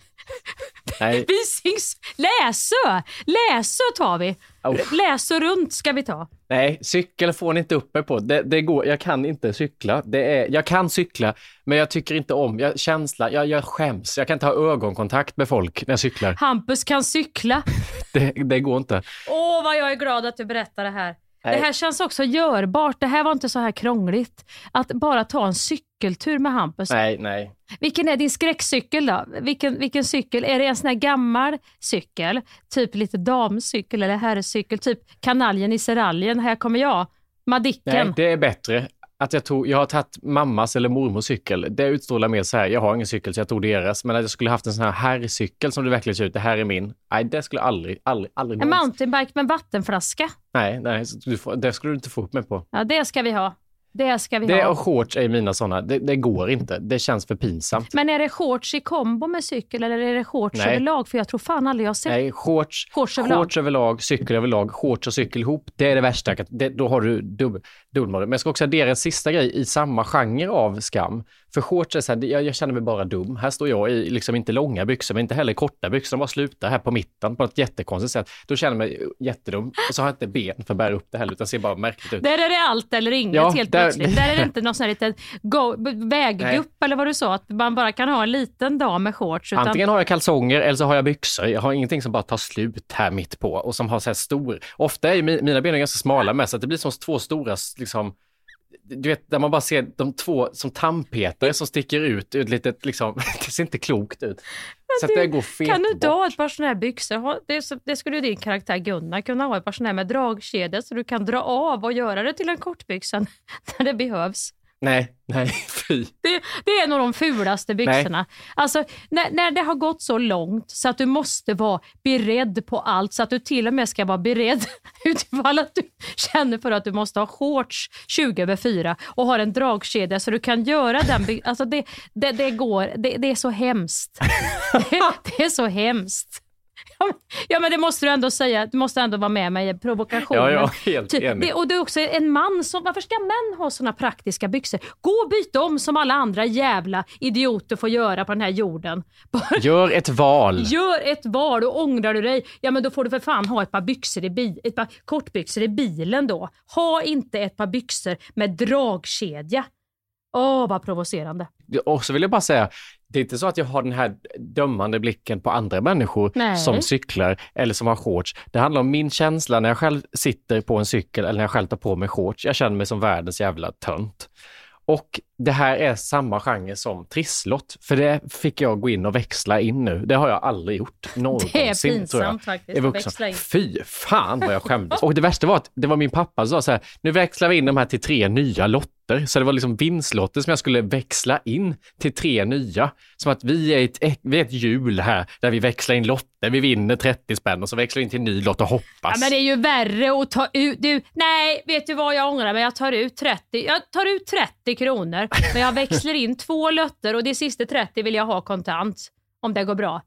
Nej. (laughs) Visings... Läsö! Läsö tar vi. Uff. Läsö runt ska vi ta. Nej, cykel får ni inte upp er på. Det, det går, jag kan inte cykla. Det är, jag kan cykla, men jag tycker inte om jag, känsla. Jag, jag skäms. Jag kan inte ha ögonkontakt med folk när jag cyklar. Hampus kan cykla. (laughs) Det, det går inte. Åh, vad jag är glad att du berättar det här. Nej. Det här känns också görbart. Det här var inte så här krångligt. Att bara ta en cykeltur med Hampus. Nej, nej. Vilken är din skräckcykel då? Vilken, vilken cykel? Är det en sån här gammal cykel? Typ lite damcykel eller herrcykel? Typ kanaljen i seraljen. Här kommer jag. Madicken. Nej, det är bättre. Att jag, tog, jag har tagit mammas eller mormors cykel. Det utstrålar mer så här, jag har ingen cykel så jag tog deras. Men att jag skulle haft en sån här herrcykel som det verkligen ser ut, det här är min. Nej, det skulle aldrig, aldrig, aldrig En någonsin- mountainbike med vattenflaska. Nej, nej, så du får, det skulle du inte få upp mig på. Ja, det ska vi ha. Det ska vi Det ha. och shorts är mina sådana, det, det går inte. Det känns för pinsamt. Men är det shorts i kombo med cykel eller är det shorts Nej. överlag? För jag tror fan aldrig jag har sett. Nej, shorts, Shorts överlag. shorts överlag, cykel överlag, shorts och cykel ihop. Det är det värsta. Det, då har du dubbel, dubbelmoral. Men jag ska också addera en sista grej i samma genre av skam. För shorts är så här, det- jag, jag känner mig bara dum. Här står jag i liksom inte långa byxor, men inte heller korta byxor. De bara slutar här på mitten på ett jättekonstigt sätt. Då känner jag mig jättedum. Och så har jag inte ben för att bära upp det heller, utan ser bara märkligt ut. Där är det allt eller inget Ja, helt plötsligt. Där är det inte någon sån här liten go- väggupp eller vad du sa, att man bara kan ha en liten dam med shorts. Utan Antingen har jag kalsonger eller så har jag byxor. Jag har ingenting som bara tar slut här mitt på och som har så här stor. Ofta är ju mi- mina ben är ganska smala med så att det blir som två stora liksom du vet, där man bara ser de två som tandpetare som sticker ut ur ett litet, liksom, (laughs) det ser inte klokt ut. Så du, det går fet Kan du inte ha ett par såna här byxor? Det, det skulle ju din karaktär Gunnar kunna ha, ett par såna här med dragkedjor så du kan dra av och göra det till en kortbyxa (laughs) när det behövs. Nej, nej, (laughs) fy. Det, det är nog de fulaste byxorna. Alltså, när, när det har gått så långt så att du måste vara beredd på allt, så att du till och med ska vara beredd (laughs) utifall att du känner för att du måste ha shorts 20 över 4 och har en dragkedja så du kan göra den. Alltså det, det, det går, det, är så hemskt. (laughs) Det, det är så hemskt. (laughs) Ja, men- det måste du ändå säga, du måste ändå vara med mig i provokationen. Ja, ja, helt Typ, enig. det, och det är också en man som, varför ska män ha såna praktiska byxor? Gå och byt om som alla andra jävla idioter får göra på den här jorden. (laughs) Bara Gör ett val. Gör ett val och ångrar du dig, ja men då får du för fan ha ett par, byxor i bi- ett par kortbyxor i bilen då. Ha inte ett par byxor med dragkedja. Åh, vad provocerande. Och så vill jag bara säga, det är inte så att jag har den här dömande blicken på andra människor Nej. som cyklar eller som har shorts. Det handlar om min känsla när jag själv sitter på en cykel eller när jag själv tar på mig shorts. Jag känner mig som världens jävla tönt. Och det här är samma genre som trisslott, för det fick jag gå in och växla in nu. Det har jag aldrig gjort någonsin. (laughs) Det är pinsamt faktiskt. Fy fan vad jag skämdes. Och det värsta var att det var min pappa som sa så här, nu växlar vi in de här till tre nya lotter. Så det var liksom vinstlotter som jag skulle växla in till tre nya. Som att vi är ett, vi är ett hjul här där vi växlar in lotter, vi vinner 30 spänn och så växlar vi in till en ny lott och hoppas. Ja, men det är ju värre att ta ut... Du, nej, vet du vad jag ångrar mig? Jag tar ut 30, jag tar ut 30 kronor, men jag växlar in två lotter och det sista 30 vill jag ha kontant. Om det går bra.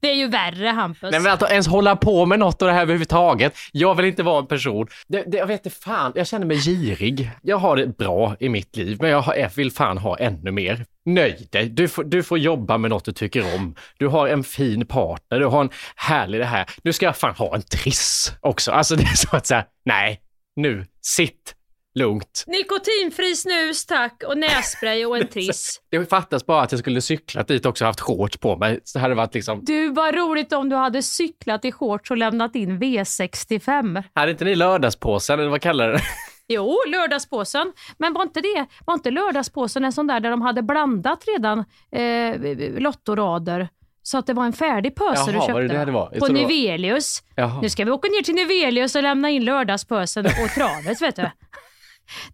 Det är ju värre Hampus. Nej men att ens hålla på med något av det här överhuvudtaget. Jag vill inte vara en person. Det, det, jag vet inte fan, jag känner mig girig. Jag har det bra i mitt liv, men jag, har, jag vill fan ha ännu mer. Nöj dig, du får, du får jobba med något du tycker om. Du har en fin partner, du har en härlig det här. Nu ska jag fan ha en triss också. Alltså det är så att säga, nej, nu, sitt lugnt. Nikotinfri snus tack och nässpray och en (laughs) triss. Det fattas bara att jag skulle cyklat dit också och haft shorts på mig. Så hade det varit liksom, Du, vad roligt om du hade cyklat i shorts och lämnat in V65. hade inte ni lördagspåsen eller vad kallar det? (laughs) Jo, lördagspåsen. Men var inte det, var inte lördagspåsen en sån där där de hade blandat redan eh, lottorader? Så att det var en färdig pöse du Jaha, köpte? var det det det var? Jag På var- Nivelius. Jaha. Nu ska vi åka ner till Nivelius och lämna in lördagspösen och travet, vet du.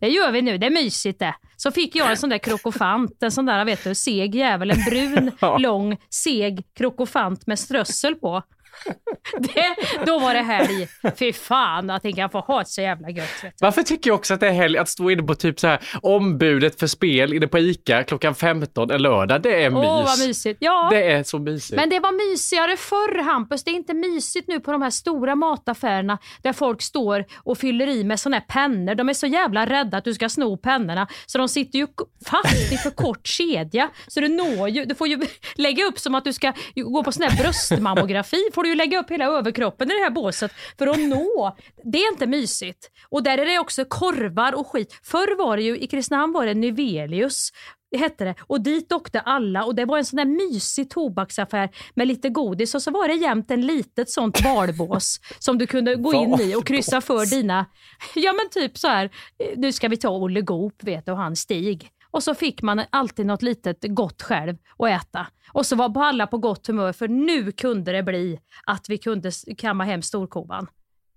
Det gör vi nu, det är mysigt det. Så fick jag en sån där krokofant, en sån där vet du, seg jävel, en brun, (laughs) lång, seg krokofant med strössel på. (laughs) Det, då var det helg. Fy fan att jag kan få ha ett så jävla gött. Varför tycker jag också att det är helg att stå inne på typ så här ombudet för spel inne på ICA klockan 15 en lördag. Det är mys. Åh, vad mysigt. Ja. Det är så mysigt. Men det var mysigare förr Hampus. Det är inte mysigt nu på de här stora mataffärerna där folk står och fyller i med såna här pennor. De är så jävla rädda att du ska sno pennorna så de sitter ju fast i för kort kedja. Så du når ju, du får ju (laughs) lägga upp som att du ska gå på sån här bröstmammografi. Får du ju lägga upp hela överkroppen i det här båset för att nå. Det är inte mysigt. Och där är det också korvar och skit. Förr var det ju, i Kristinehamn var det Nivelius hette det. Och dit åkte alla och det var en sån där mysig tobaksaffär med lite godis och så var det jämt en litet sånt valbås som du kunde gå in i och kryssa för dina, ja men typ så här, eh, nu ska vi ta Olle Goop vet du och han Stig. Och så fick man alltid något litet gott själv att äta. Och så var alla på gott humör för nu kunde det bli att vi kunde kamma hem storkovan.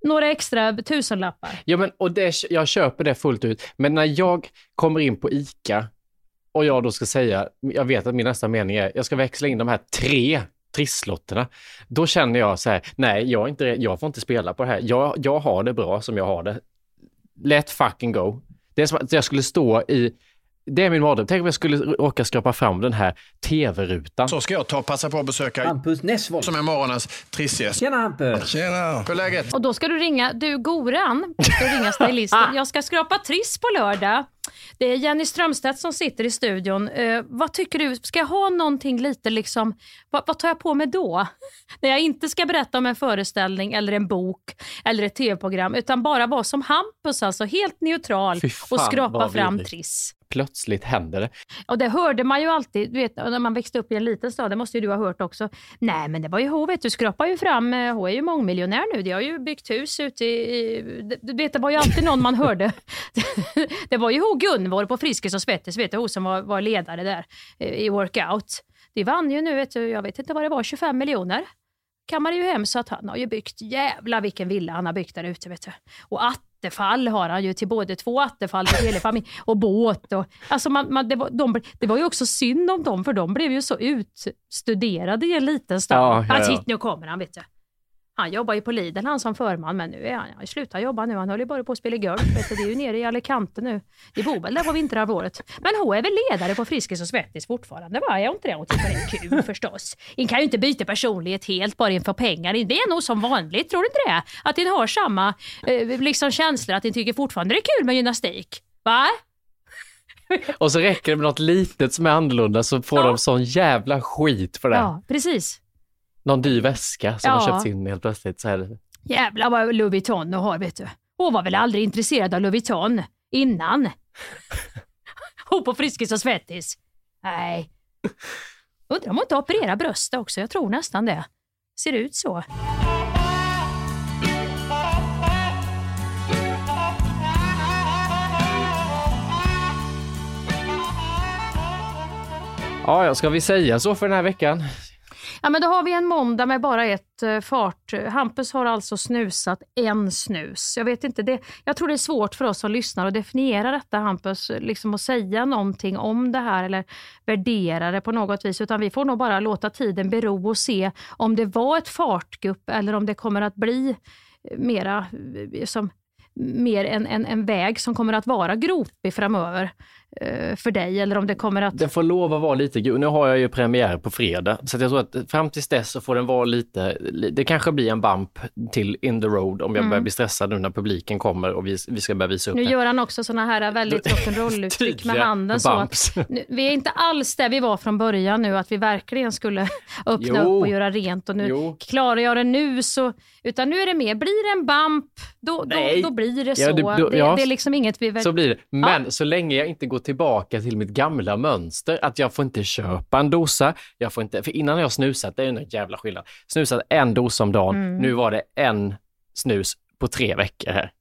Några extra tusenlappar. Ja, men och det, jag köper det fullt ut. Men när jag kommer in på ICA och jag då ska säga, jag vet att min nästa mening är, jag ska växla in de här tre trisslotterna. Då känner jag så här, nej, jag, inte, jag får inte spela på det här. Jag, jag har det bra som jag har det. Let fucking go. Det är som att jag skulle stå i det är min mardröm. Tänk om jag skulle råka skrapa fram den här tv-rutan. Så ska jag ta och passa på att besöka Hampus Nessvold. som är morgonens trissgäst. Tjena Hampus! Tjena! Hur är läget? Och då ska du ringa, du Goran, du ska ringa stylisten. (laughs) Jag ska skrapa triss på lördag. Det är Jenny Strömstedt som sitter i studion. Eh, vad tycker du, ska jag ha någonting lite liksom, vad, vad tar jag på mig då? (laughs) När jag inte ska berätta om en föreställning eller en bok eller ett tv-program utan bara vara som Hampus, alltså helt neutral fan, och skrapa fram triss. Plötsligt händer det. Och det hörde man ju alltid, du vet, när man växte upp i en liten stad, det måste ju du ha hört också. Nej men det var ju hon, vet du, skrapar ju fram, eh, hon är ju mångmiljonär nu, de har ju byggt hus ute i, i- du vet det var ju alltid någon man hörde. (laughs) det var ju Gunvor på Friskis och Svettis, vet du, hon som var, var ledare där eh, i workout. De vann ju nu, vet du, jag vet inte vad det var, 25 miljoner kammade ju hem så att han har ju byggt, jävla vilken villa han har byggt där ute vet du. Och attefall har han ju till både två attefall till hela familjen och båt. Och, alltså man, man, det, var, de, det var ju också synd om dem för de blev ju så utstuderade i en liten stad. Ja, ja, ja. titt, nu kommer han vet du. Han jobbar ju på Lidl han som förman men nu är han, han slutat jobba nu. Han höll ju bara på att spela golf. Det är ju nere i Alicante nu. De bor väl där på vinterhalvåret. Men hon är väl ledare på Friskis och Svettis fortfarande va? Hon inte det? Hon tycker det är kul förstås. En kan ju inte byta personlighet helt bara inför pengar. Det är nog som vanligt, tror du inte det? Att en har samma eh, liksom känslor, att en tycker fortfarande det är kul med gymnastik. Va? Och så räcker det med något litet som är annorlunda så får Ja. de sån jävla skit för det. Ja, precis. Någon dyr väska som Ja. har köpts in helt plötsligt. Så här. Jävlar vad Louis Vuitton hon har vet du. Hon var väl aldrig intresserad av Louis Vuitton innan. (laughs) Hon på Friskis och Svettis. Nej. Undrar om hon inte opererar bröstet också. Jag tror nästan det. Ser ut så. Ja, ska vi säga så för den här veckan? Ja, men då har vi en måndag med bara ett eh, fart. Hampus har alltså snusat en snus. Jag vet inte, det, jag tror det är svårt för oss som lyssnar att definiera detta Hampus, liksom att säga någonting om det här eller värdera det på något vis. Utan vi får nog bara låta tiden bero och se om det var ett fartgupp eller om det kommer att bli mera eh, som mer en, en, en väg som kommer att vara gropig framöver eh, för dig eller om det kommer att... Den får lov att vara lite gul. Nu har jag ju premiär på fredag, så att jag tror att fram tills dess så får den vara lite, li- det kanske blir en bump till In the Road om jag Mm. börjar bli stressad nu när publiken kommer och vi, vi ska börja visa upp Nu det. gör han också såna här väldigt (laughs) rock'n'roll-uttryck med handen. Så att, (laughs) nu, vi är inte alls där vi var från början nu, att vi verkligen skulle (laughs) öppna Jo. upp och göra rent. Och nu Jo. klarar jag det nu så... Utan nu är det mer, blir det en bump, då, då, då blir det så. Ja, då- det, ja. det är liksom inget vi... Så blir det. Men så länge jag inte går tillbaka till mitt gamla mönster, att jag får inte köpa en dosa, jag får inte, för innan jag snusat, det är en jävla skillnad, snusat en dosa om dagen, Mm. nu var det en snus på tre veckor här.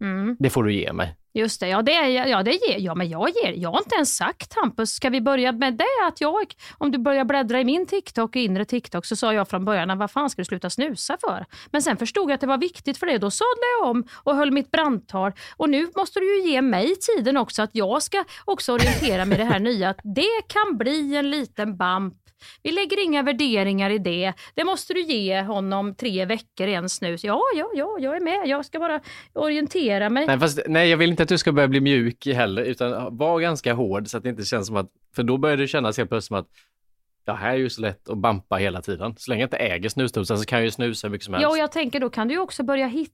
Mm, Det får du ge mig just det, ja det, ja, det ger ja, men jag ger. Jag har inte ens sagt Hampus, ska vi börja med det? Att jag, om du börjar bläddra i min TikTok, inre TikTok, så sa jag från början, vad fan ska du sluta snusa för? Men sen förstod jag att det var viktigt för dig, då sadlade jag om och höll mitt brandtal. Och nu måste du ju ge mig tiden också, att jag ska också orientera mig i det här nya, att det kan bli en liten bump. Vi lägger inga värderingar i det. Det måste du ge honom tre veckor i en snus. Ja, ja, ja, jag är med. Jag ska bara orientera mig. Nej, fast, nej, jag vill inte att du ska börja bli mjuk heller, utan var ganska hård så att det inte känns som att, för då börjar det kännas helt plötsligt som att ja, här är ju så lätt att bampa hela tiden. Så länge jag inte äger snusdosan så kan jag ju snusa hur mycket som helst. Ja, och jag tänker då kan du ju också börja hitta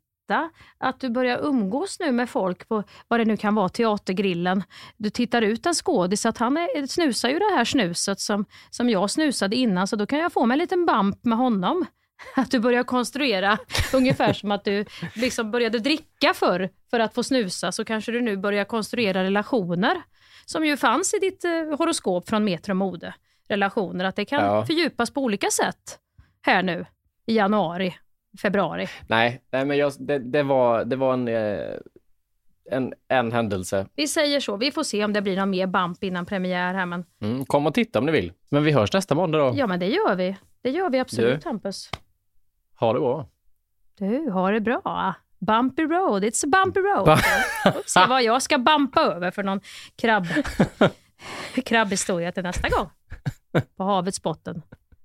att du börjar umgås nu med folk på vad det nu kan vara, teatergrillen. Du tittar ut en skådis, att han är, snusar ju det här snuset som, som jag snusade innan, så då kan jag få mig en liten bump med honom. (laughs) Att du börjar konstruera (laughs) ungefär som att du liksom började dricka förr för att få snusa, så kanske du nu börjar konstruera relationer. som ju fanns i ditt eh, horoskop från Metro Mode, relationer, att det kan Ja. fördjupas på olika sätt här nu i januari, februari. Nej, nej men jag, det, det, var, det var en, eh, en, en händelse. Vi säger så, vi får se om det blir någon mer bump innan premiär här, men Mm, kom och titta om ni vill. Men vi hörs nästa måndag då. ja men det gör vi. Det gör vi absolut Du. Hampus. Ha det bra. Du, har det bra. Bumpy road, it's a bumpy road. Ba- se (laughs) vad jag ska bampa över för någon krabb, (laughs) krabbhistoria till nästa gång. På havets botten.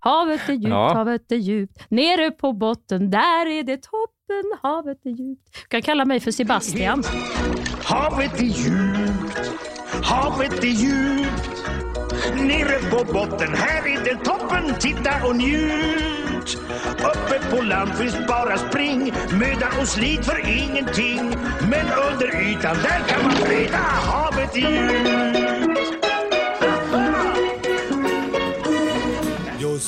Havet är djupt, Ja. havet är djupt. Nere på botten, där är det toppen. Havet är djupt. Du kan kalla mig för Sebastian. Havet är djupt, havet är djupt. Nere på botten, här är det toppen. Titta och njut. Uppe på land finns bara spring, möda och slit för ingenting. Men under ytan, där kan man flyta. Havet är djupt.